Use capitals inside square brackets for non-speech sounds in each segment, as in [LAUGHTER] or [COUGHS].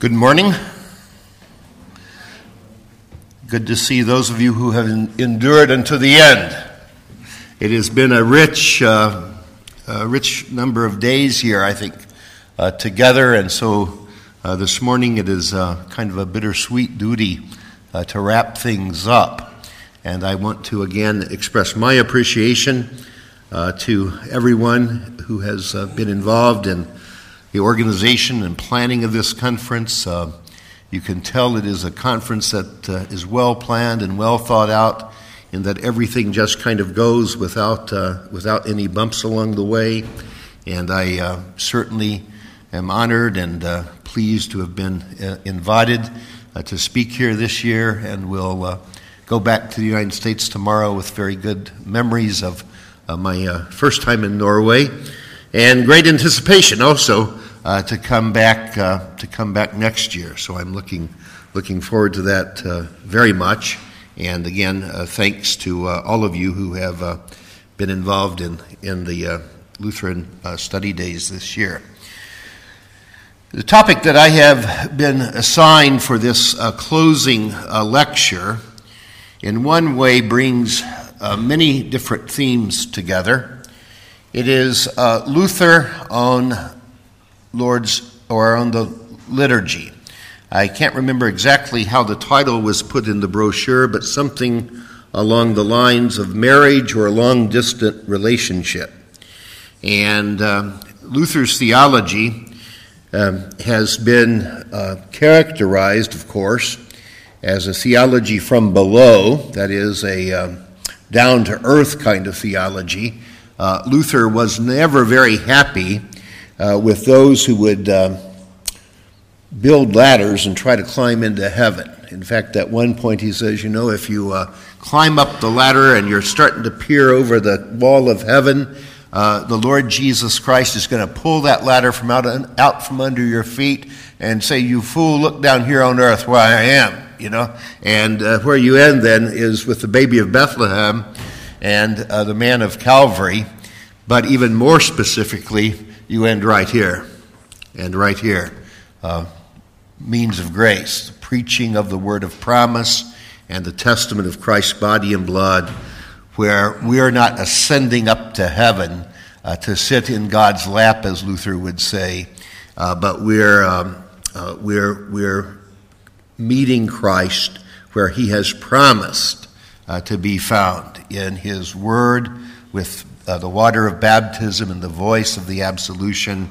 Good morning. Good to see those of you who have endured unto the end. It has been a rich, uh, a rich number of days here, I think, uh, together, and so uh, this morning it is uh, kind of a bittersweet duty uh, to wrap things up. And I want to again express my appreciation uh, to everyone who has been involved in the organization and planning of this conference. Uh, you can tell it is a conference that uh, is well planned and well thought out, in that everything just kind of goes without, uh, without any bumps along the way. And I uh, certainly am honored and uh, pleased to have been uh, invited to speak here this year, and will go back to the United States tomorrow with very good memories of my first time in Norway and great anticipation also uh, to come back uh, to come back next year. So I'm looking looking forward to that uh, very much. And again, uh, thanks to uh, all of you who have uh, been involved in in the Lutheran study days this year. The topic that I have been assigned for this closing lecture, in one way, brings many different themes together. It is Luther on Lord's or on the liturgy. I can't remember exactly how the title was put in the brochure, but something along the lines of marriage or a long distant relationship. And um, Luther's theology um, has been uh, characterized, of course, as a theology from below, that is, a um, down to earth kind of theology uh, Luther was never very happy uh, with those who would uh, build ladders and try to climb into heaven. In fact, at one point he says, you know, if you uh, climb up the ladder and you're starting to peer over the wall of heaven, uh, the Lord Jesus Christ is going to pull that ladder from out, out from under your feet and say, You fool, look down here on earth where I am, you know? And uh, where you end then is with the baby of Bethlehem and uh, the man of Calvary, but even more specifically, you end right here and right here. Uh, means of grace, the preaching of the word of promise, and the testament of Christ's body and blood, where we are not ascending up to heaven uh, to sit in God's lap, as Luther would say, uh, but we're, um, uh, we're, we're meeting Christ where he has promised uh, to be found in His Word with uh, the water of baptism and the voice of the absolution,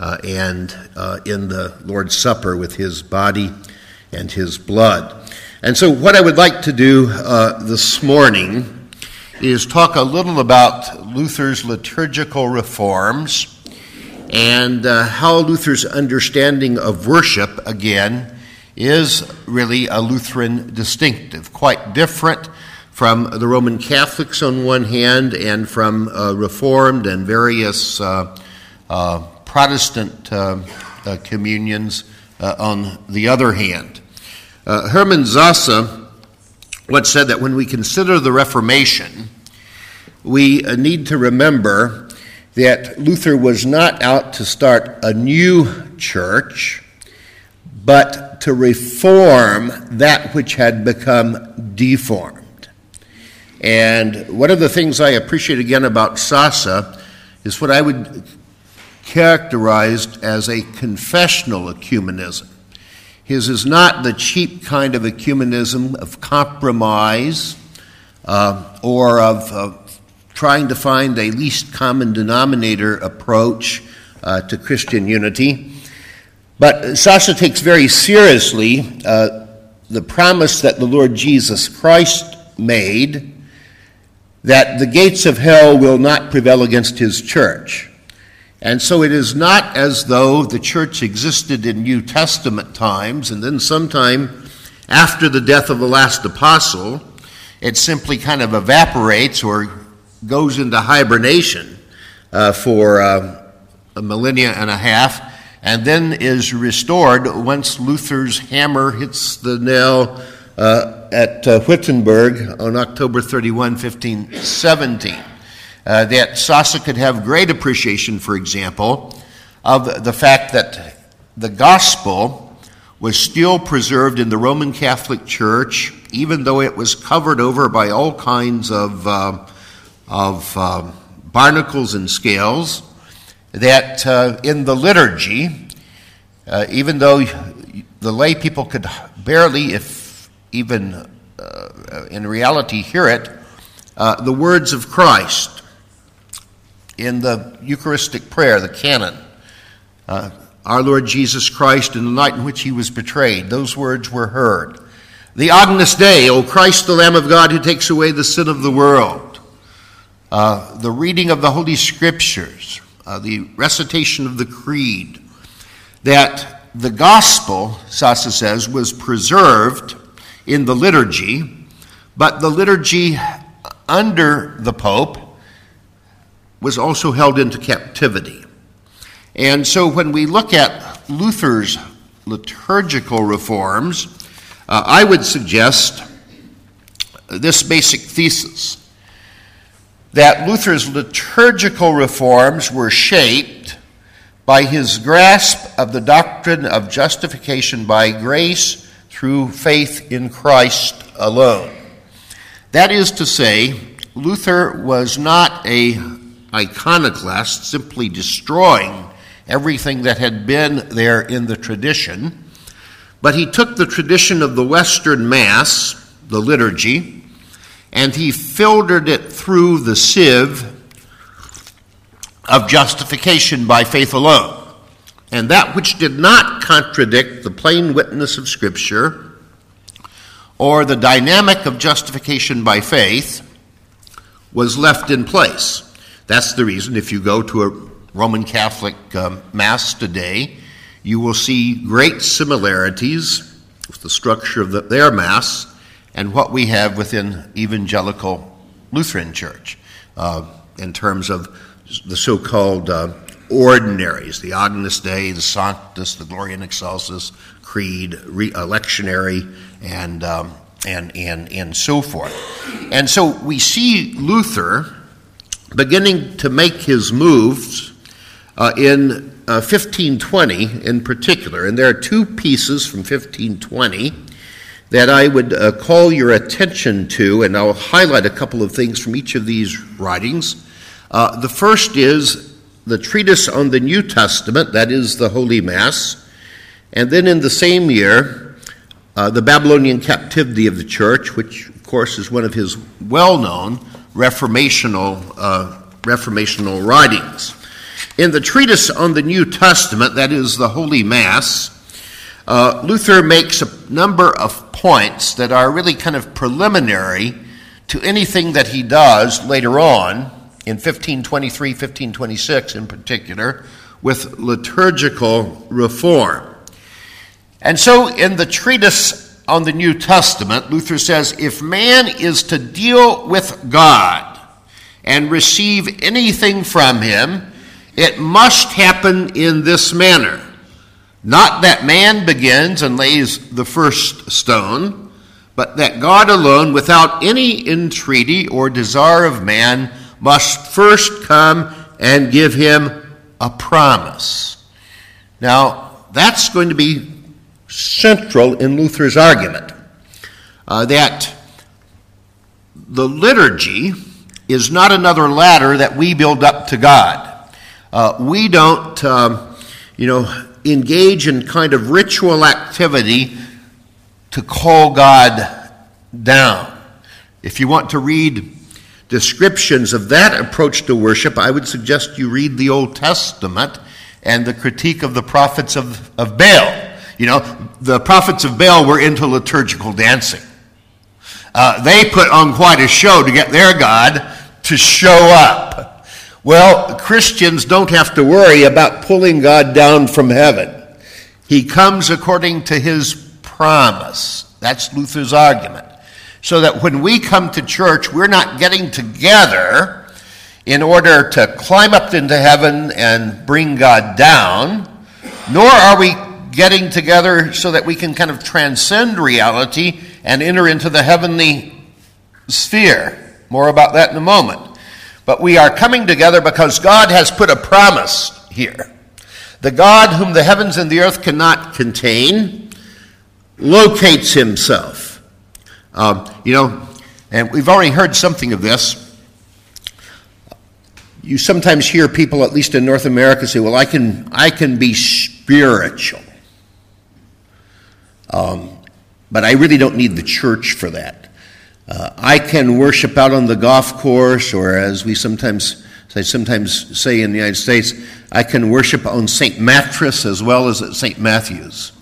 uh, and uh, in the Lord's Supper with His body and His blood. And so, what I would like to do uh, this morning is talk a little about Luther's liturgical reforms and uh, how Luther's understanding of worship, again, is really a Lutheran distinctive, quite different from the Roman Catholics on one hand and from uh, Reformed and various uh, uh, Protestant uh, uh, communions uh, on the other hand. Hermann Sasse once said that when we consider the Reformation, we need to remember that Luther was not out to start a new church, but to reform that which had become deformed. And one of the things I appreciate again about Sasse is what I would characterize as a confessional ecumenism. His is not the cheap kind of ecumenism of compromise uh, or of uh, trying to find a least common denominator approach uh, to Christian unity. But Sasse takes very seriously uh, the promise that the Lord Jesus Christ made that the gates of hell will not prevail against his church. And so it is not as though the church existed in New Testament times and then sometime after the death of the last apostle, it simply kind of evaporates or goes into hibernation uh, for uh, a millennia and a half and then is restored once Luther's hammer hits the nail uh, at uh, Wittenberg on October 31, 1517. Uh, that Sasse could have great appreciation, for example, of the fact that the gospel was still preserved in the Roman Catholic Church, even though it was covered over by all kinds of, uh, of uh, barnacles and scales. That uh, in the liturgy, even though the lay people could barely, if even uh, in reality, hear it, uh, the words of Christ in the Eucharistic prayer, the canon, our Lord Jesus Christ in the night in which he was betrayed. Those words were heard. The Agnus Dei, O Christ, the Lamb of God who takes away the sin of the world. Uh, the reading of the Holy Scriptures, uh, the recitation of the Creed. That the gospel, Sasse says, was preserved in the liturgy, but the liturgy under the Pope was also held into captivity. And so when we look at Luther's liturgical reforms, uh, I would suggest this basic thesis that Luther's liturgical reforms were shaped by his grasp of the doctrine of justification by grace through faith in Christ alone. That is to say, Luther was not a iconoclast simply destroying everything that had been there in the tradition. But he took the tradition of the Western Mass, the liturgy, and he filtered it through the sieve of justification by faith alone. And that which did not contradict the plain witness of Scripture or the dynamic of justification by faith was left in place. That's the reason if you go to a Roman Catholic um, Mass today, you will see great similarities with the structure of the, their Mass and what we have within evangelical Lutheran Church uh, in terms of the so called uh, ordinaries the Agnus Dei, the Sanctus, the Gloria in Excelsis, Creed, re- lectionary, and, um, and, and, and so forth. And so we see Luther beginning to make his moves uh, in uh, 1520 in particular. And there are two pieces from 1520 that I would uh, call your attention to, and I'll highlight a couple of things from each of these writings. Uh, the first is the treatise on the New Testament, that is the Holy Mass. And then in the same year, uh, the Babylonian captivity of the church, which of course is one of his well known reformational, uh, reformational writings. In the treatise on the New Testament, that is the Holy Mass, uh, Luther makes a number of points that are really kind of preliminary to anything that he does later on in 1523, 1526 in particular, with liturgical reform. And so in the treatise on the New Testament, Luther says if man is to deal with God and receive anything from him, it must happen in this manner. Not that man begins and lays the first stone, but that God alone, without any entreaty or desire of man, must first come and give him a promise. Now, that's going to be central in Luther's argument uh, that the liturgy is not another ladder that we build up to God. Uh, we don't, um, you know, engage in kind of ritual activity to call God down. If you want to read descriptions of that approach to worship, I would suggest you read the Old Testament and the critique of the prophets of, of Baal. You know, the prophets of Baal were into liturgical dancing. Uh, they put on quite a show to get their God to show up. Well, Christians don't have to worry about pulling God down from heaven. He comes according to his promise. That's Luther's argument. So that when we come to church, we're not getting together in order to climb up into heaven and bring God down, nor are we getting together so that we can kind of transcend reality and enter into the heavenly sphere. More about that in a moment. But we are coming together because God has put a promise here. The God whom the heavens and the earth cannot contain locates himself. Um, you know, and we've already heard something of this. You sometimes hear people, at least in North America, say, "Well, I can, I can be spiritual, um, but I really don't need the church for that. Uh, I can worship out on the golf course, or as we sometimes I sometimes say in the United States, I can worship on St. Mattress as well as at St. Matthew's.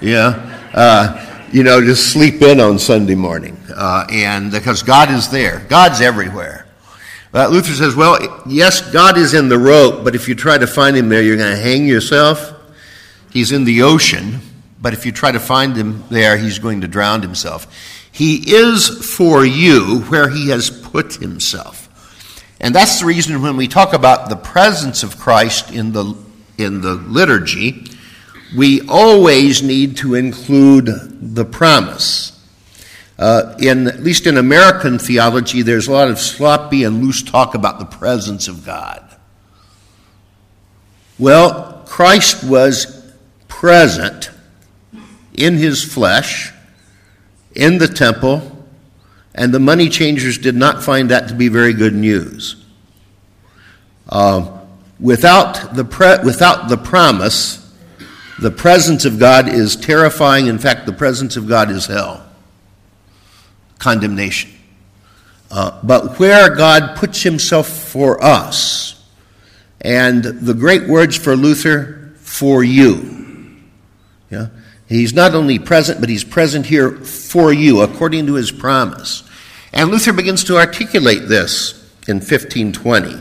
Yeah? Uh, you know, just sleep in on Sunday morning. Uh, and because God is there, God's everywhere. Uh, Luther says, well, yes, God is in the rope, but if you try to find him there, you're going to hang yourself. He's in the ocean, but if you try to find him there, he's going to drown himself. He is for you where he has put himself. And that's the reason when we talk about the presence of Christ in the, in the liturgy, we always need to include the promise. Uh, in, at least in American theology, there's a lot of sloppy and loose talk about the presence of God. Well, Christ was present in his flesh, in the temple, and the money changers did not find that to be very good news. Uh, without, the pre- without the promise, the presence of God is terrifying. In fact, the presence of God is hell, condemnation. Uh, but where God puts himself for us, and the great words for Luther, for you. Yeah? He's not only present, but he's present here for you, according to his promise. And Luther begins to articulate this in 1520.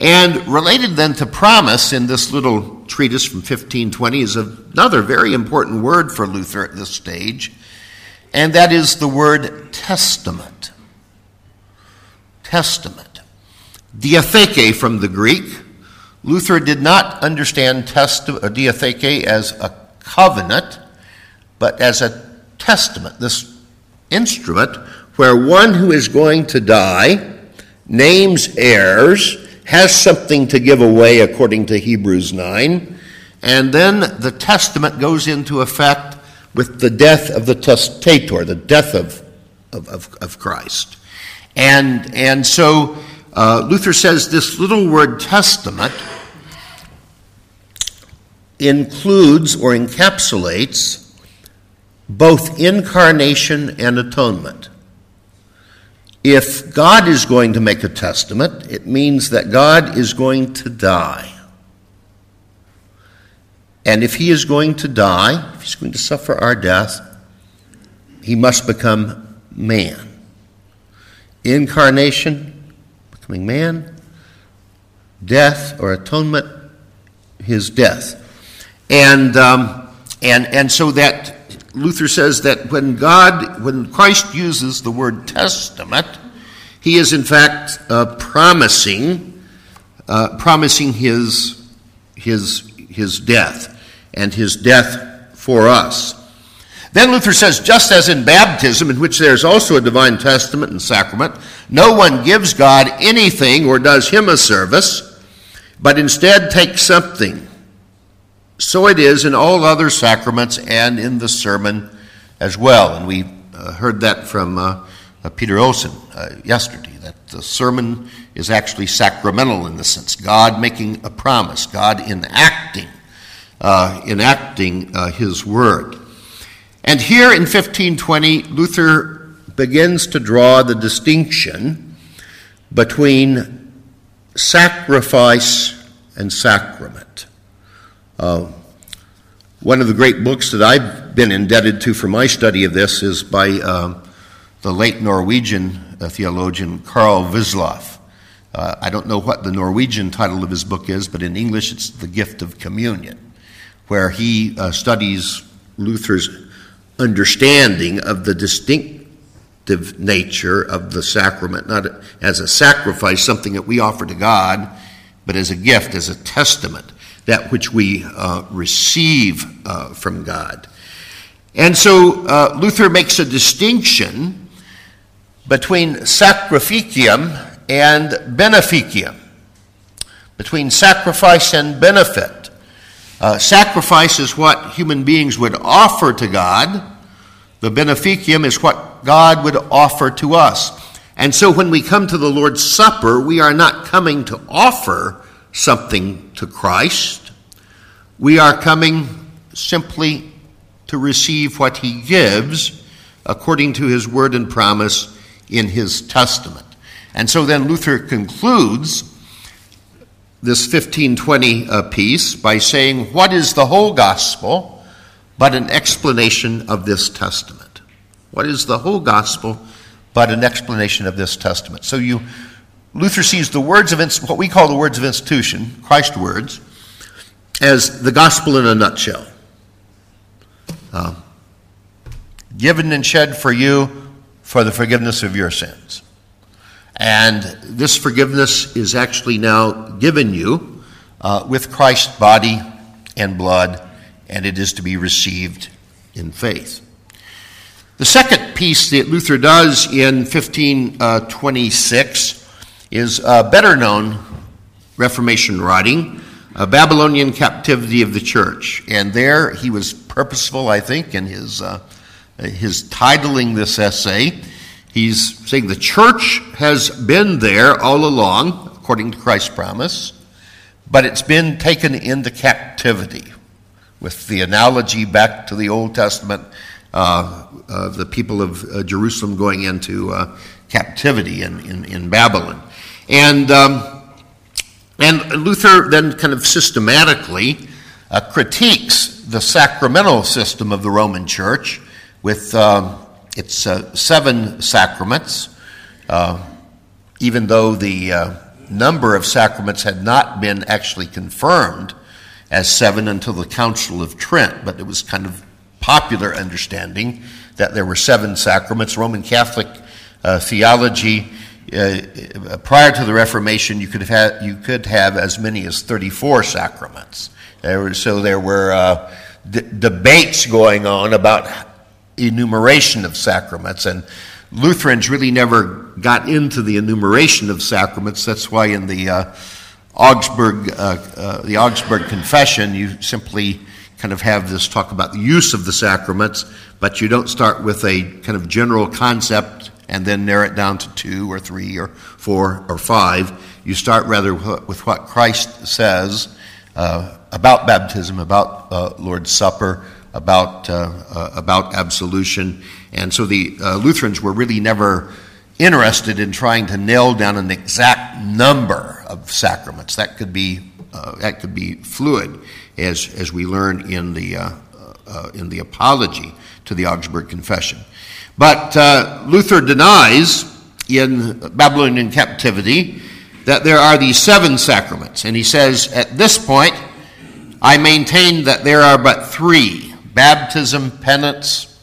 And related then to promise in this little treatise from 1520 is another very important word for Luther at this stage, and that is the word testament. Testament. Diatheke from the Greek. Luther did not understand uh, diatheke as a covenant, but as a testament, this instrument where one who is going to die names heirs, has something to give away according to Hebrews 9, and then the testament goes into effect with the death of the testator, the death of, of, of, of Christ. And, and so uh, Luther says this little word testament includes or encapsulates both incarnation and atonement. If God is going to make a testament, it means that God is going to die. And if he is going to die, if he's going to suffer our death, he must become man. Incarnation, becoming man, death or atonement, his death. And, um, and, and so that Luther says that when God, when Christ uses the word testament, he is in fact uh, promising, uh, promising his, his, his death and his death for us. Then Luther says, just as in baptism, in which there is also a divine testament and sacrament, no one gives God anything or does him a service, but instead takes something so it is in all other sacraments and in the sermon as well. And we uh, heard that from uh, uh, Peter Olson uh, yesterday, that the sermon is actually sacramental in the sense God making a promise, God enacting, uh, enacting uh, his word. And here in 1520, Luther begins to draw the distinction between sacrifice and sacrament. Uh, one of the great books that I've been indebted to for my study of this is by uh, the late Norwegian uh, theologian Carl Wisløff. Uh, I don't know what the Norwegian title of his book is, but in English it's The Gift of Communion, where he uh, studies Luther's understanding of the distinctive nature of the sacrament, not as a sacrifice, something that we offer to God, but as a gift, as a testament that which we uh, receive uh, from God. And so uh, Luther makes a distinction between sacrificium and beneficium, between sacrifice and benefit. Uh, sacrifice is what human beings would offer to God. The beneficium is what God would offer to us. And so when we come to the Lord's Supper, we are not coming to offer something to Christ. We are coming simply to receive what he gives according to his word and promise in his testament. And so then Luther concludes this 1520 uh, piece by saying, What is the whole gospel but an explanation of this testament? What is the whole gospel but an explanation of this testament? So you, Luther sees the words of what we call the words of institution, Christ's words, as the gospel in a nutshell. Uh, given and shed for you for the forgiveness of your sins. And this forgiveness is actually now given you uh, with Christ's body and blood, and it is to be received in faith. The second piece that Luther does in 1526 is a better known Reformation writing, a Babylonian captivity of the church. And there he was purposeful, I think, in his, uh, his titling this essay. He's saying the church has been there all along, according to Christ's promise, but it's been taken into captivity. With the analogy back to the Old Testament, uh, uh, the people of uh, Jerusalem going into uh, captivity in, in, in, Babylon. And, um, and Luther then kind of systematically uh, critiques the sacramental system of the Roman Church with. Um, it's uh, seven sacraments, uh, even though the uh, number of sacraments had not been actually confirmed as seven until the Council of Trent, but it was kind of popular understanding that there were seven sacraments. Roman Catholic uh, theology, uh, prior to the Reformation, you could have you could have as many as 34 sacraments. There were, so there were uh, d- debates going on about enumeration of sacraments. And Lutherans really never got into the enumeration of sacraments. That's why in the uh, Augsburg, uh, uh, the Augsburg Confession, you simply kind of have this talk about the use of the sacraments, but you don't start with a kind of general concept and then narrow it down to two or three or four or five. You start rather with what Christ says uh, about baptism, about uh, Lord's Supper, about, uh, uh, about absolution. And so the uh, Lutherans were really never interested in trying to nail down an exact number of sacraments. That could be, that could be fluid, as, as we learn in the, in the apology to the Augsburg Confession. But Luther denies in Babylonian captivity that there are these seven sacraments. And he says, at this point, I maintain that there are but three baptism, penance,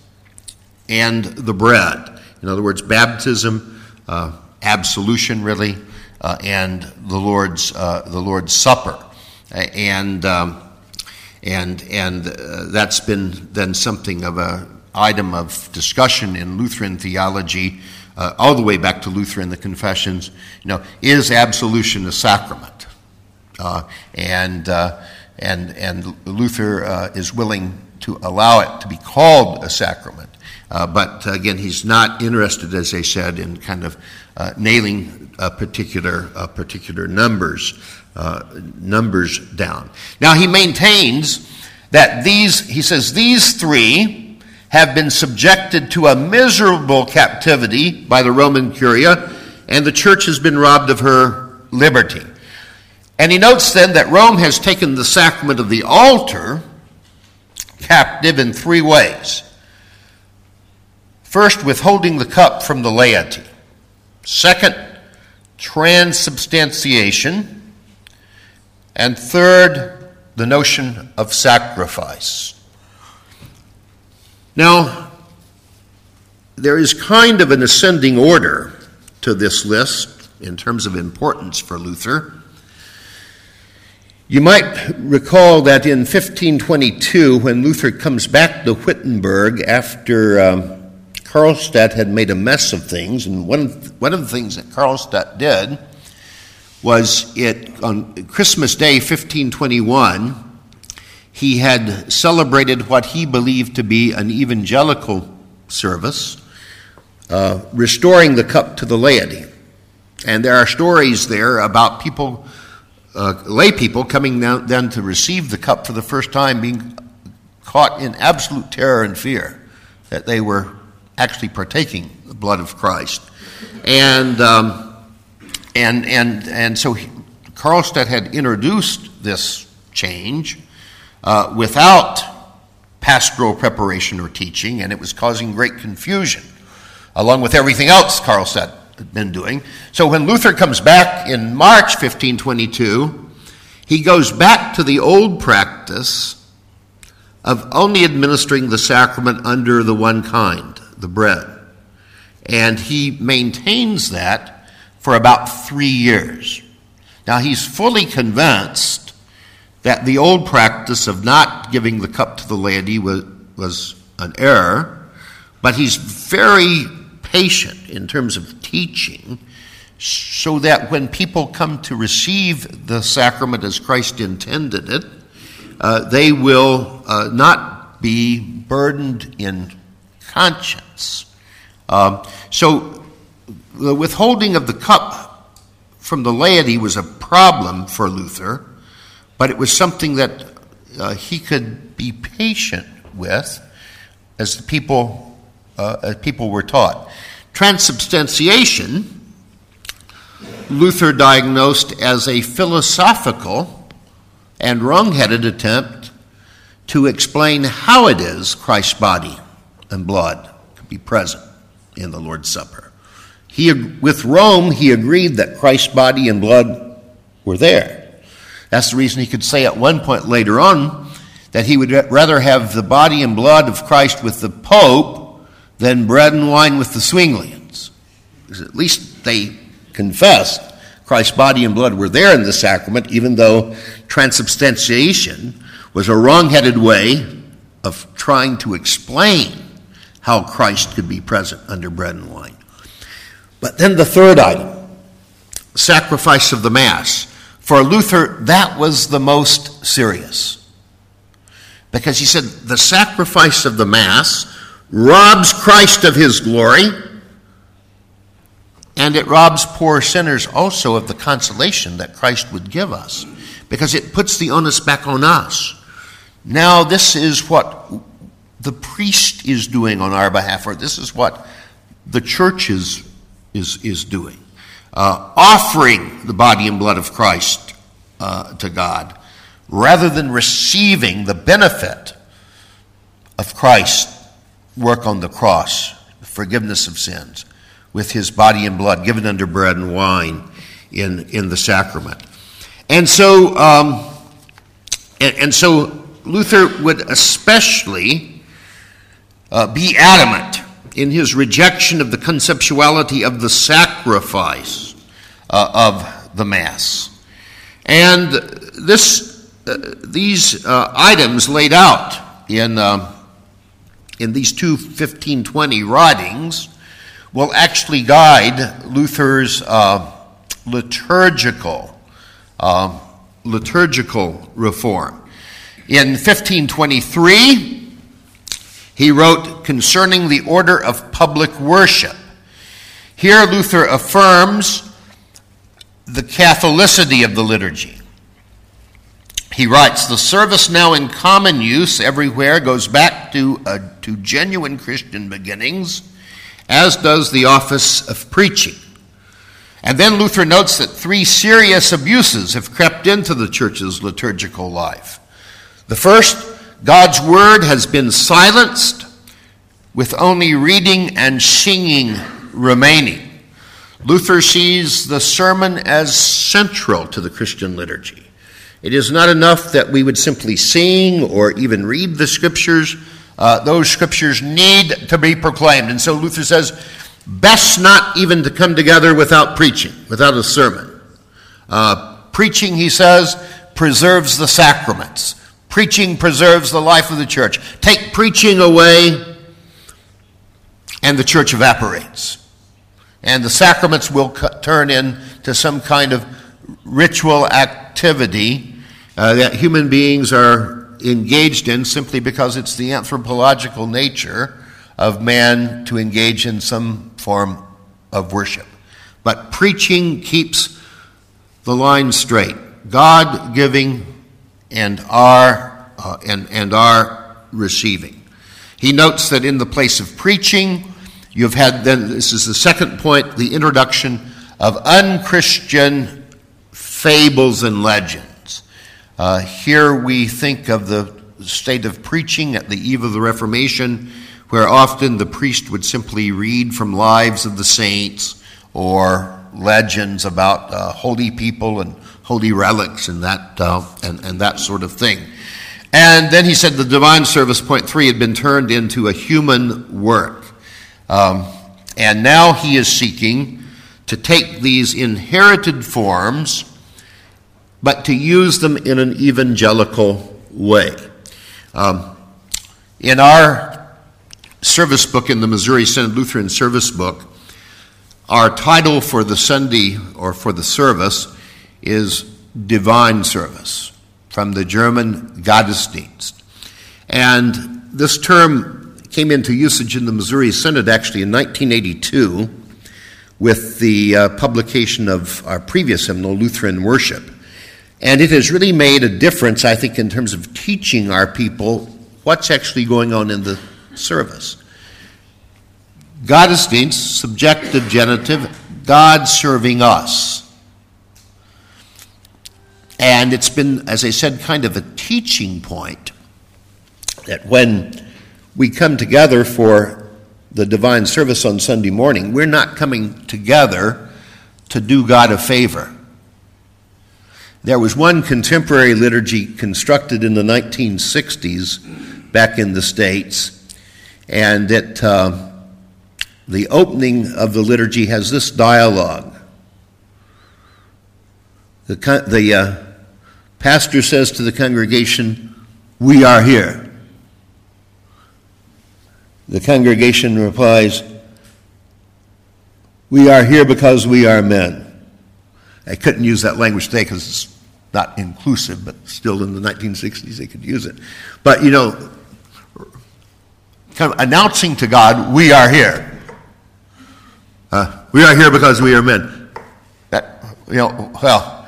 and the bread. In other words, baptism, uh, absolution, really, uh, and the Lord's uh, the Lord's Supper, and um, and and uh, that's been then something of a item of discussion in Lutheran theology. Uh, all the way back to Luther in the Confessions, you know, is absolution a sacrament? Uh, and and and Luther is willing to allow it to be called a sacrament. Uh, but again, he's not interested, as I said, in kind of uh, nailing particular particular numbers uh, numbers down. Now he maintains that these, he says, these three have been subjected to a miserable captivity by the Roman Curia, and the church has been robbed of her liberty. And he notes then that Rome has taken the sacrament of the altar captive in three ways. First, withholding the cup from the laity. Second, transubstantiation. And third, the notion of sacrifice. Now, there is kind of an ascending order to this list in terms of importance for Luther. You might recall that in 1522, when Luther comes back to Wittenberg after um, Karlstadt had made a mess of things, and one, one of the things that Karlstadt did was it on Christmas Day, 1521, he had celebrated what he believed to be an evangelical service, uh, restoring the cup to the laity. And there are stories there about people, uh, lay people, coming down, then to receive the cup for the first time, being caught in absolute terror and fear that they were actually partaking the blood of Christ. And, um, and, and, and so he, Karlstadt had introduced this change uh, without pastoral preparation or teaching, and it was causing great confusion, along with everything else Karlstadt had been doing. So when Luther comes back in March 1522, he goes back to the old practice of only administering the sacrament under the one kind, the bread. And he maintains that for about three years. Now, he's fully convinced that the old practice of not giving the cup to the laity was, was an error, but he's very patient in terms of teaching so that when people come to receive the sacrament as Christ intended it, uh, they will uh, not be burdened in conscience. Um, so the withholding of the cup from the laity was a problem for Luther, but it was something that uh, he could be patient with as the people, uh, as people were taught. Transubstantiation, Luther diagnosed as a philosophical and wrong-headed attempt to explain how it is Christ's body and blood could be present in the Lord's Supper. He, with Rome, he agreed that Christ's body and blood were there. That's the reason he could say at one point later on that he would rather have the body and blood of Christ with the Pope than bread and wine with the Zwinglians. Because at least they confessed Christ's body and blood were there in the sacrament, even though transubstantiation was a wrong headed way of trying to explain how Christ could be present under bread and wine. But then the third item sacrifice of the Mass. For Luther, that was the most serious. Because he said the sacrifice of the Mass robs Christ of his glory, and it robs poor sinners also of the consolation that Christ would give us, because it puts the onus back on us. Now, this is what the priest is doing on our behalf, or this is what the church is, is, is doing. Uh, offering the body and blood of Christ uh, to God rather than receiving the benefit of Christ's work on the cross, forgiveness of sins, with his body and blood given under bread and wine in, in the sacrament. And so, um, and, and so Luther would especially uh, be adamant in his rejection of the conceptuality of the sacrifice uh, of the Mass. And this, uh, these uh, items laid out in, um, in these two 1520 writings will actually guide Luther's uh, liturgical, um, liturgical reform. In 1523, he wrote concerning the order of public worship. Here, Luther affirms the Catholicity of the liturgy. He writes, The service now in common use everywhere goes back to, uh, to genuine Christian beginnings, as does the office of preaching. And then Luther notes that three serious abuses have crept into the church's liturgical life. The first God's word has been silenced with only reading and singing remaining. Luther sees the sermon as central to the Christian liturgy. It is not enough that we would simply sing or even read the scriptures. Uh, those scriptures need to be proclaimed. And so Luther says, best not even to come together without preaching, without a sermon. Uh, preaching, he says, preserves the sacraments. Preaching preserves the life of the church. Take preaching away, and the church evaporates. And the sacraments will turn into some kind of ritual activity uh, that human beings are engaged in simply because it's the anthropological nature of man to engage in some form of worship. But preaching keeps the line straight God giving and our, uh, and, and our receiving. He notes that in the place of preaching, you've had then, this is the second point, the introduction of unchristian fables and legends. Uh, here we think of the state of preaching at the eve of the Reformation, where often the priest would simply read from lives of the saints or legends about uh, holy people and holy relics and that, uh, and, and that sort of thing. And then he said the divine service, point three, had been turned into a human work. Um, and now he is seeking to take these inherited forms, but to use them in an evangelical way. Um, in our service book, in the Missouri Synod Lutheran Service Book, our title for the Sunday or for the service is Divine Service from the German Gottesdienst. And this term came into usage in the Missouri Synod actually in 1982 with the uh, publication of our previous hymnal, Lutheran Worship. And it has really made a difference, I think, in terms of teaching our people what's actually going on in the service. Gottesdienst, subjective genitive, God serving us. And it's been, as I said, kind of a teaching point that when we come together for the divine service on Sunday morning, we're not coming together to do God a favor. There was one contemporary liturgy constructed in the 1960s back in the States, and it, uh, the opening of the liturgy has this dialogue. The, the uh, pastor says to the congregation, We are here. The congregation replies, We are here because we are men. I couldn't use that language today because it's not inclusive, but still in the 1960s they could use it. But, you know, kind of announcing to God, We are here. Uh, we are here because we are men. That, you know, well,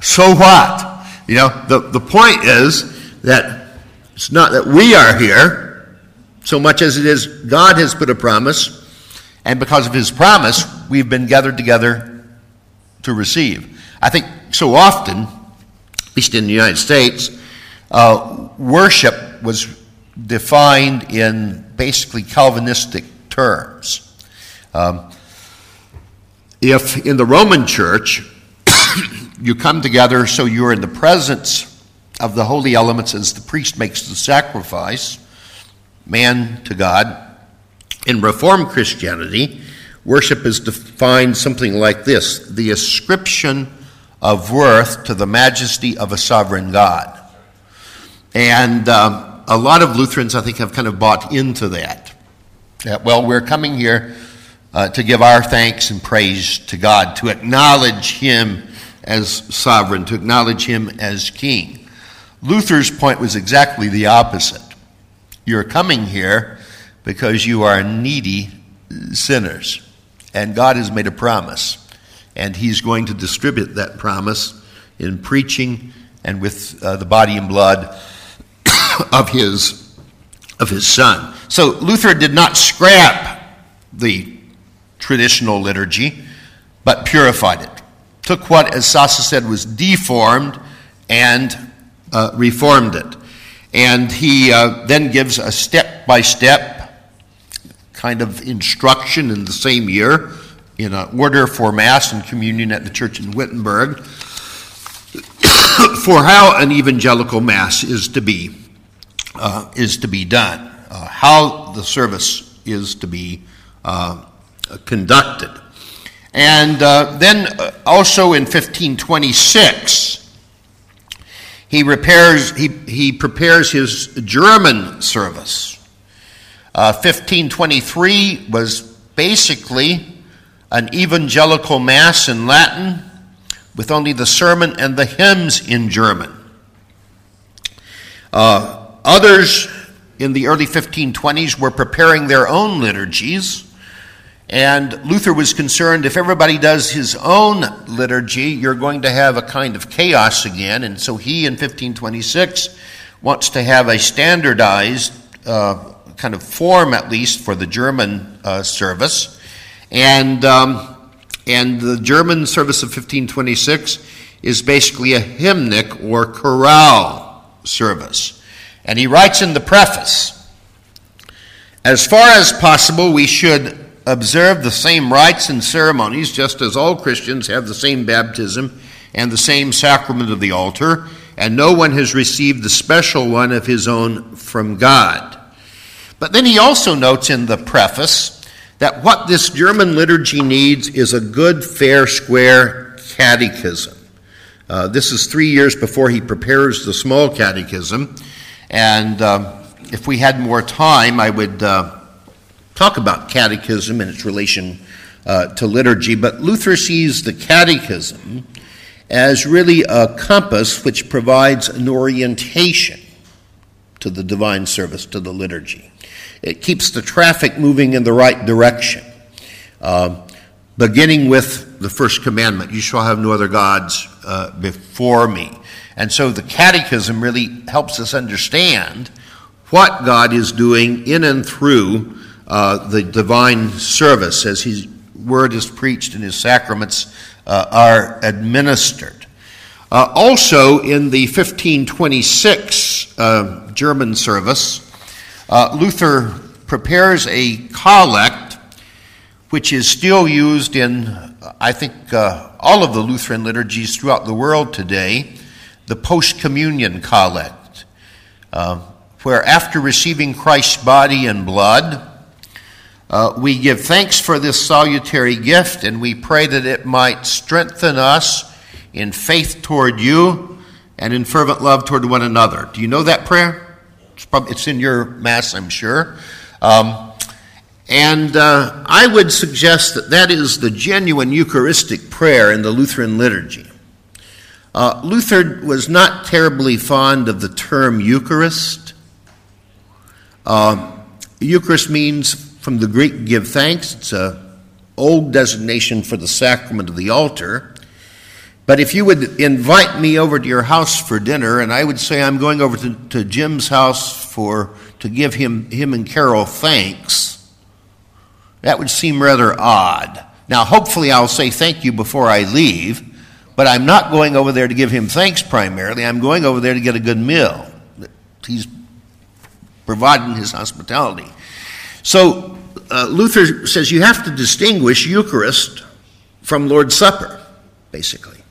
so what? You know, the, the point is that it's not that we are here so much as it is God has put a promise, and because of his promise, we've been gathered together to receive. I think so often, at least in the United States, uh, worship was defined in basically Calvinistic terms. Um, if in the Roman church, [COUGHS] you come together so you're in the presence of the holy elements as the priest makes the sacrifice, man to God. In Reformed Christianity, worship is defined something like this the ascription of worth to the majesty of a sovereign God. And um, a lot of Lutherans, I think, have kind of bought into that. that well, we're coming here uh, to give our thanks and praise to God, to acknowledge Him as sovereign, to acknowledge him as king. Luther's point was exactly the opposite. You're coming here because you are needy sinners, and God has made a promise, and He's going to distribute that promise in preaching and with uh, the body and blood [COUGHS] of His of His Son. So Luther did not scrap the traditional liturgy, but purified it took what, as Sasse said, was deformed and uh, reformed it. And he uh, then gives a step by step kind of instruction in the same year in an order for Mass and communion at the church in Wittenberg [COUGHS] for how an evangelical Mass is to be, uh, is to be done, uh, how the service is to be uh, conducted. And uh, then uh, also in 1526, he, repairs, he, he prepares his German service. Uh, 1523 was basically an evangelical mass in Latin with only the sermon and the hymns in German. Uh, others in the early 1520s were preparing their own liturgies. And Luther was concerned if everybody does his own liturgy, you're going to have a kind of chaos again. And so he, in 1526, wants to have a standardized uh, kind of form, at least, for the German uh, service. And, um, and the German service of 1526 is basically a hymnic or chorale service. And he writes in the preface As far as possible, we should observe the same rites and ceremonies, just as all Christians have the same baptism and the same sacrament of the altar, and no one has received the special one of his own from God. But then he also notes in the preface that what this German liturgy needs is a good, fair, square catechism. Uh, this is three years before he prepares the small catechism. And uh, if we had more time, I would uh, talk about catechism and its relation uh, to liturgy. But Luther sees the catechism as really a compass which provides an orientation to the divine service, to the liturgy. It keeps the traffic moving in the right direction. Uh, beginning with the first commandment you shall have no other gods uh, before me. And so the catechism really helps us understand what God is doing in and through uh, the divine service as his word is preached and his sacraments uh, are administered. Uh, also, in the 1526 uh, German service, uh, Luther prepares a collect which is still used in, I think, uh, all of the Lutheran liturgies throughout the world today, the post communion collect, uh, where after receiving Christ's body and blood, uh, we give thanks for this salutary gift and we pray that it might strengthen us in faith toward you and in fervent love toward one another. Do you know that prayer? It's, probably, it's in your Mass, I'm sure. Um, and uh, I would suggest that that is the genuine Eucharistic prayer in the Lutheran liturgy. Uh, Luther was not terribly fond of the term Eucharist. Uh, Eucharist means, from the Greek, give thanks. It's an old designation for the sacrament of the altar. But if you would invite me over to your house for dinner, and I would say I'm going over to, to Jim's house for to give him him and Carol thanks, that would seem rather odd. Now, hopefully, I'll say thank you before I leave, but I'm not going over there to give him thanks primarily. I'm going over there to get a good meal. He's providing his hospitality. So, uh, Luther says you have to distinguish Eucharist from Lord's Supper, basically.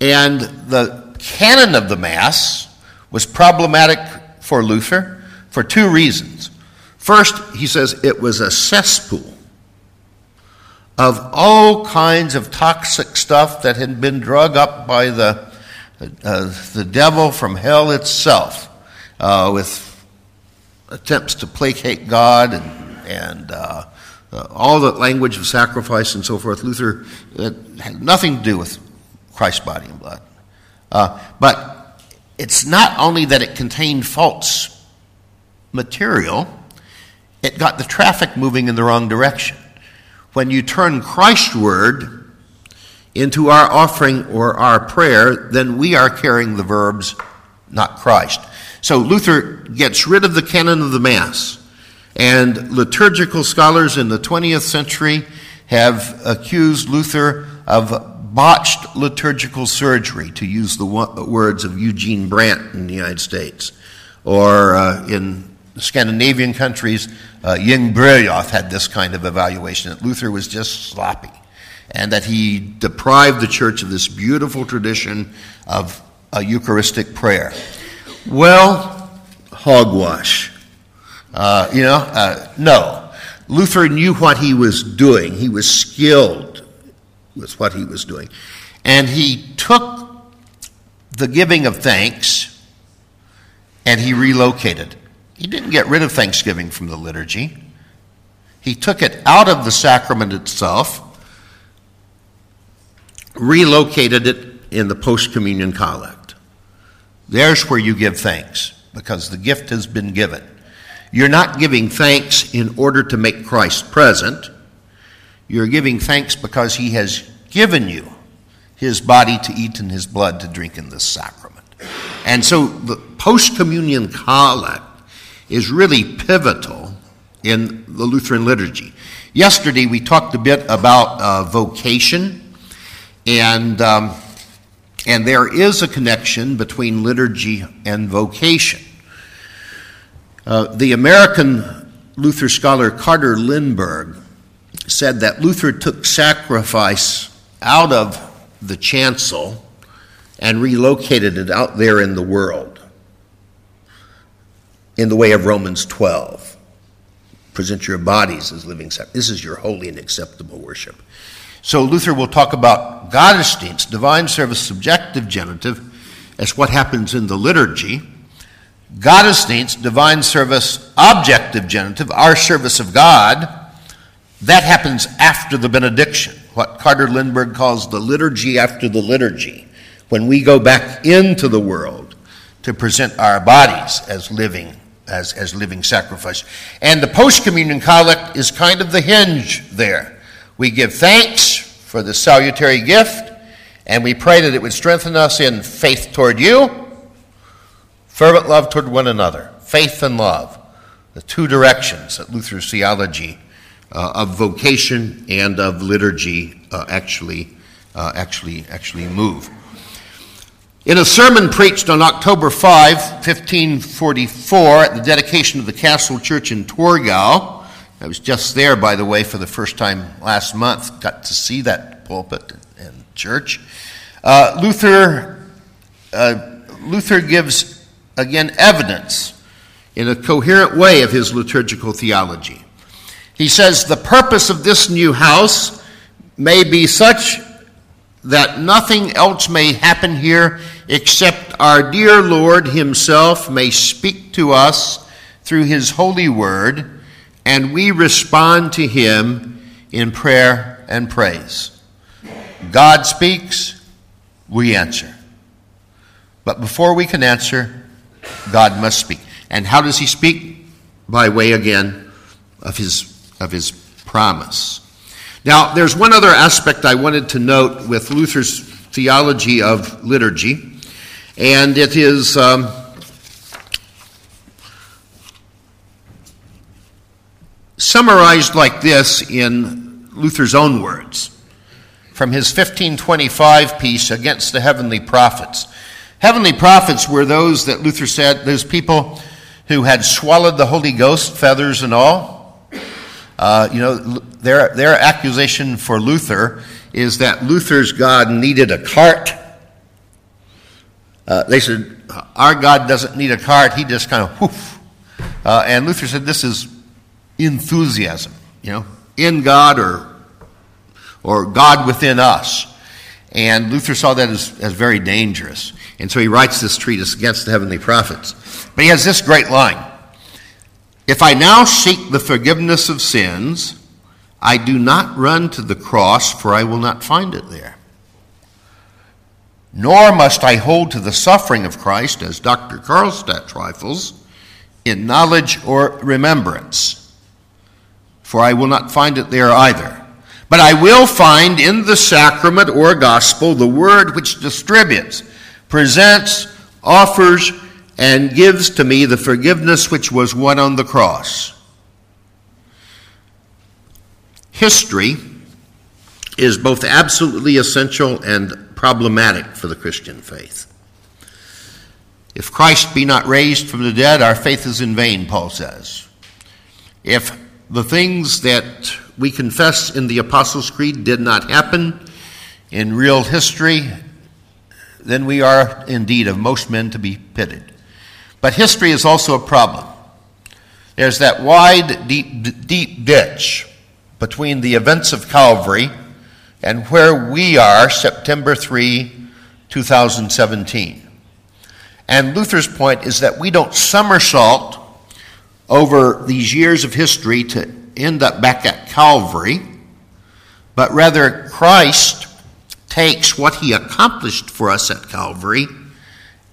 And the canon of the Mass was problematic for Luther for two reasons. First, he says it was a cesspool of all kinds of toxic stuff that had been drug up by the, uh, the devil from hell itself uh, with attempts to placate God and, and uh, uh all the language of sacrifice and so forth. Luther had nothing to do with Christ's body and blood. Uh, but it's not only that it contained false material, it got the traffic moving in the wrong direction. When you turn Christ's word into our offering or our prayer, then we are carrying the verbs, not Christ. So Luther gets rid of the canon of the Mass. And liturgical scholars in the 20th century have accused Luther of botched liturgical surgery, to use the words of Eugene Brand in the United States, or uh, in Scandinavian countries, uh, Jung had this kind of evaluation that Luther was just sloppy and that he deprived the church of this beautiful tradition of a Eucharistic prayer. Well, hogwash. Uh, you know, uh, no. Luther knew what he was doing, he was skilled with what he was doing. And he took the giving of thanks and he relocated. He didn't get rid of thanksgiving from the liturgy. He took it out of the sacrament itself, relocated it in the post communion collect. There's where you give thanks. because the gift has been given. You're not giving thanks in order to make Christ present. You're giving thanks because he has given you his body to eat and his blood to drink in this sacrament. And so the post communion collect is really pivotal in the Lutheran liturgy. Yesterday we talked a bit about uh, vocation, and, um, and there is a connection between liturgy and vocation. Uh, the American Luther scholar Carter Lindberg said that Luther took sacrifice out of the chancel and relocated it out there in the world in the way of Romans 12. Present your bodies as living sacrifice. This is your holy and acceptable worship. So Luther will talk about Gottesdienst, divine service, subjective genitive, as what happens in the liturgy. Gottesdienst, divine service, objective genitive, our service of God, that happens after the benediction, what Carter Lindberg calls the liturgy after the liturgy, when we go back into the world to present our bodies as living as, as living sacrifice. And the post communion collect is kind of the hinge there. We give thanks for the salutary gift, and we pray that it would strengthen us in faith toward you, fervent love toward one another. Faith and love, the two directions that Luther's theology uh, of vocation and of liturgy uh, actually, uh, actually, actually move. In a sermon preached on October 5, 1544, at the dedication of the Castle Church in Torgau, I was just there, by the way, for the first time last month, got to see that pulpit and church. Uh, Luther, uh, Luther gives, again, evidence in a coherent way of his liturgical theology. He says, The purpose of this new house may be such that nothing else may happen here except our dear Lord Himself may speak to us through His holy word, and we respond to Him in prayer and praise. God speaks, we answer. But before we can answer, God must speak. And how does He speak? By way again of His, of his promise. Now, there's one other aspect I wanted to note with Luther's theology of liturgy, and it is um, summarized like this in Luther's own words from his 1525 piece against the heavenly prophets. Heavenly prophets were those that Luther said, those people who had swallowed the Holy Ghost, feathers and all uh, you know, their, their accusation for Luther is that Luther's God needed a cart. Uh, they said, Our God doesn't need a cart, he just kind of whoof. Uh, and Luther said, This is enthusiasm, you know, in God or, or God within us. And Luther saw that as, as very dangerous. And so he writes this treatise against the heavenly prophets. But he has this great line if I now seek the forgiveness of sins, I do not run to the cross, for I will not find it there. Nor must I hold to the suffering of Christ, as Dr. Karlstadt trifles, in knowledge or remembrance, for I will not find it there either. But I will find in the sacrament or gospel the word which distributes, presents, offers, and gives to me the forgiveness which was won on the cross. History is both absolutely essential and problematic for the Christian faith. If Christ be not raised from the dead, our faith is in vain, Paul says. If the things that we confess in the Apostles' Creed did not happen in real history, then we are indeed of most men to be pitied. But history is also a problem. There's that wide, deep, deep ditch between the events of Calvary and where we are September 3, 2017. And Luther's point is that we don't somersault over these years of history to end up back at Calvary, but rather Christ takes what he accomplished for us at Calvary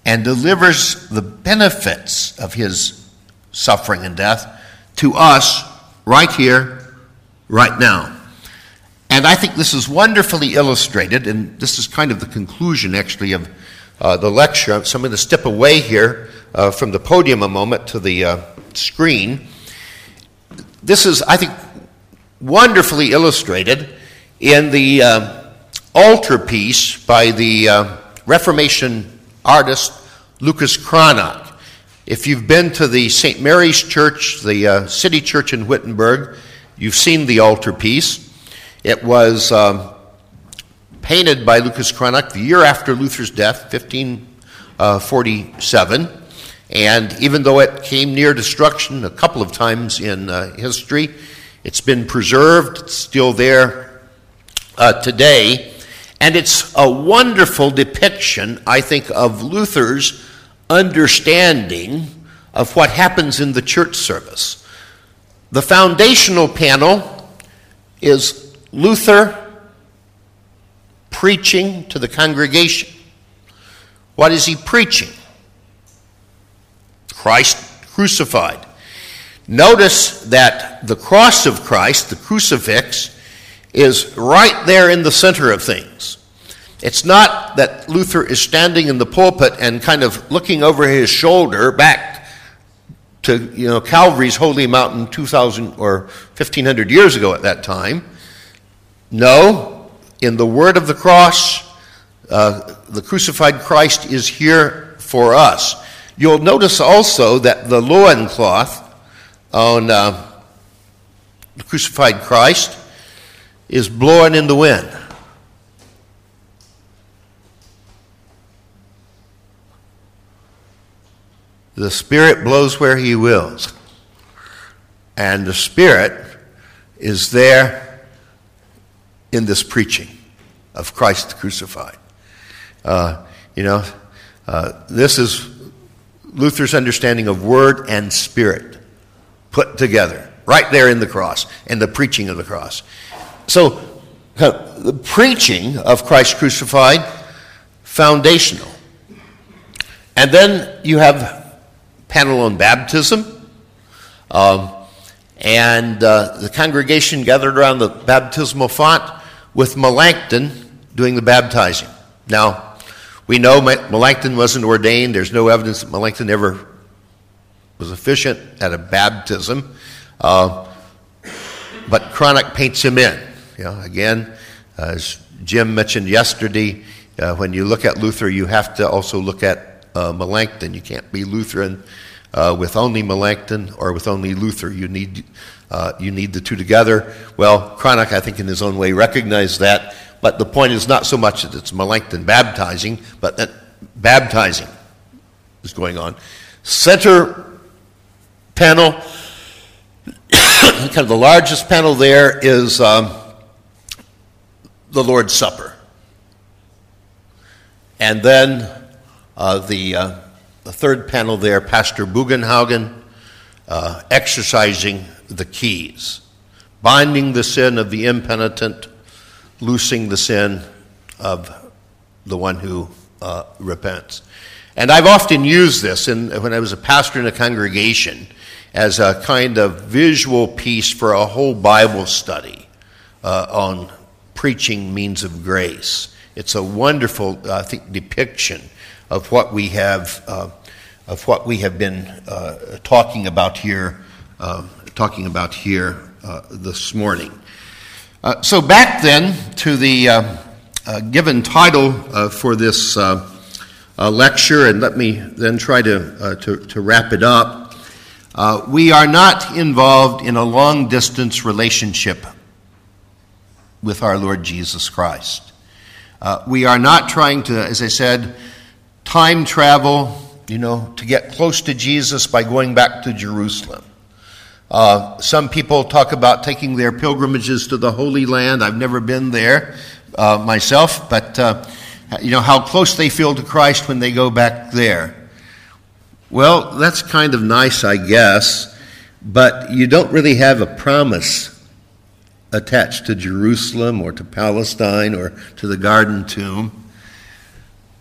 and delivers the benefits of his suffering and death to us right here, right now. And I think this is wonderfully illustrated, and this is kind of the conclusion, actually, of uh, the lecture. So I'm going to step away here uh, from the podium a moment to the uh, screen. This is, I think, wonderfully illustrated in the uh, altarpiece by the uh, Reformation artist Lucas Cranach. If you've been to the St. Mary's Church, the uh, city church in Wittenberg, you've seen the altarpiece. It was um, painted by Lucas Cranach the year after Luther's death, 1547. And even though it came near destruction a couple of times in uh, history, it's been preserved, it's still there uh, today. And it's a wonderful depiction, I think, of Luther's understanding of what happens in the church service. The foundational panel is Luther preaching to the congregation. What is he preaching? Christ crucified. Notice that the cross of Christ, the crucifix, is right there in the center of things. It's not that Luther is standing in the pulpit and kind of looking over his shoulder back to you know Calvary's holy mountain 2000 or 1500 years ago at that time. No, in the word of the cross, uh, the crucified Christ is here for us. You'll notice also that the loincloth on uh, the crucified Christ is blowing in the wind. The Spirit blows where He wills. And the Spirit is there in this preaching of Christ crucified. Uh, you know, uh, this is Luther's understanding of Word and Spirit put together, right there in the cross, and the preaching of the cross. So, the preaching of Christ crucified, foundational. And then you have panel on baptism. Um, and uh, the congregation gathered around the baptismal font with Melanchthon doing the baptizing. Now, we know Melanchthon wasn't ordained. There's no evidence that Melanchthon ever was efficient at a baptism. Uh, but Cranach paints him in. You know, again, as Jim mentioned yesterday, uh, when you look at Luther, you have to also look at uh, Melanchthon. You can't be Lutheran uh, with only Melanchthon or with only Luther. You need, uh, you need the two together. Well, Cranach, I think, in his own way, recognized that. But the point is not so much that it's Melanchthon baptizing, but that baptizing is going on. Center panel, [COUGHS] kind of the largest panel there is. Um, the Lord's Supper. And then uh, the, uh, the third panel there, Pastor Bugenhagen uh, exercising the keys, binding the sin of the impenitent, loosing the sin of the one who uh, repents. And I've often used this in, when I was a pastor in a congregation as a kind of visual piece for a whole Bible study uh, on preaching means of grace. It's a wonderful, I think, depiction of what we have, uh, of what we have been uh, talking about here, uh, talking about here uh, this morning. Uh, so back then to the uh, given title for this lecture, and let me then try to, to, to, wrap it up. we are not involved in a long distance relationship with our Lord Jesus Christ. Uh, we are not trying to, as I said, time travel, you know, to get close to Jesus by going back to Jerusalem. Uh, some people talk about taking their pilgrimages to the Holy Land. I've never been there uh, myself, but uh, you know how close they feel to Christ when they go back there. Well, that's kind of nice, I guess, but you don't really have a promise attached to Jerusalem or to Palestine or to the Garden Tomb.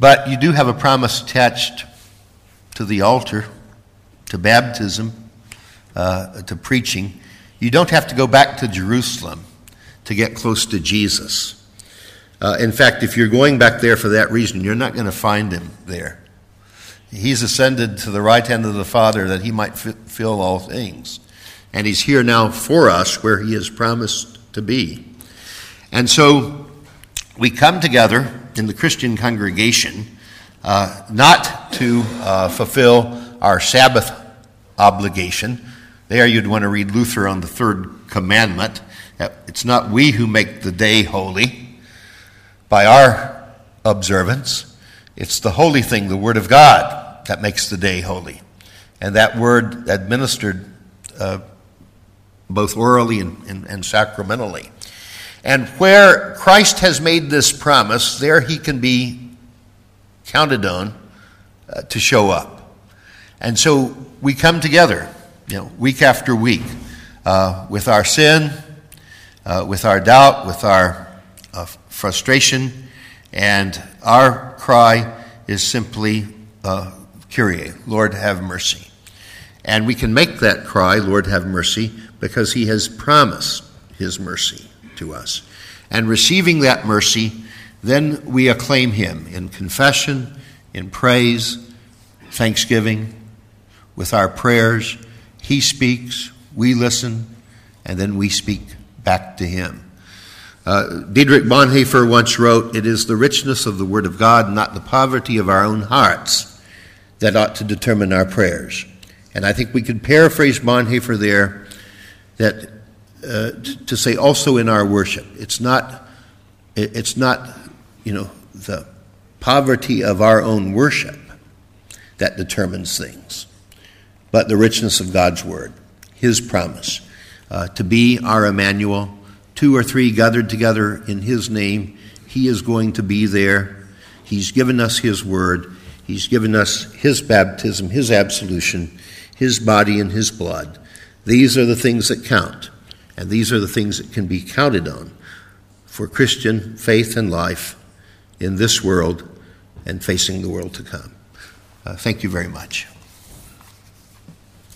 But you do have a promise attached to the altar, to baptism, uh, to preaching, you don't have to go back to Jerusalem to get close to Jesus. Uh, in fact, if you're going back there for that reason, you're not going to find him there. He's ascended to the right hand of the Father that he might fill all things. And he's here now for us where he has promised to be. And so we come together in the Christian congregation uh, not to uh, fulfill our Sabbath obligation. There you'd want to read Luther on the third commandment. It's not we who make the day holy by our observance, it's the holy thing, the Word of God, that makes the day holy. And that word administered uh, both orally and, and, and sacramentally. And where Christ has made this promise, there he can be counted on uh, to show up. And so we come together, you know, week after week, uh, with our sin, uh, with our doubt, with our uh, frustration, and our cry is simply, uh, Kyrie, Lord have mercy. And we can make that cry, Lord have mercy, because he has promised his mercy to us. And receiving that mercy, then we acclaim him in confession, in praise, thanksgiving, with our prayers. He speaks, we listen, and then we speak back to him. Uh, Dietrich Bonhoeffer once wrote, It is the richness of the Word of God, not the poverty of our own hearts, that ought to determine our prayers. And I think we could paraphrase Bonhoeffer there that uh, to say also in our worship. It's not, it's not, you know, the poverty of our own worship that determines things, but the richness of God's word, His promise uh, to be our Emmanuel. Two or three gathered together in His name, He is going to be there. He's given us His word. He's given us His baptism, His absolution, His body, and His blood. These are the things that count. And these are the things that can be counted on for Christian faith and life in this world and facing the world to come. Uh, thank you very much.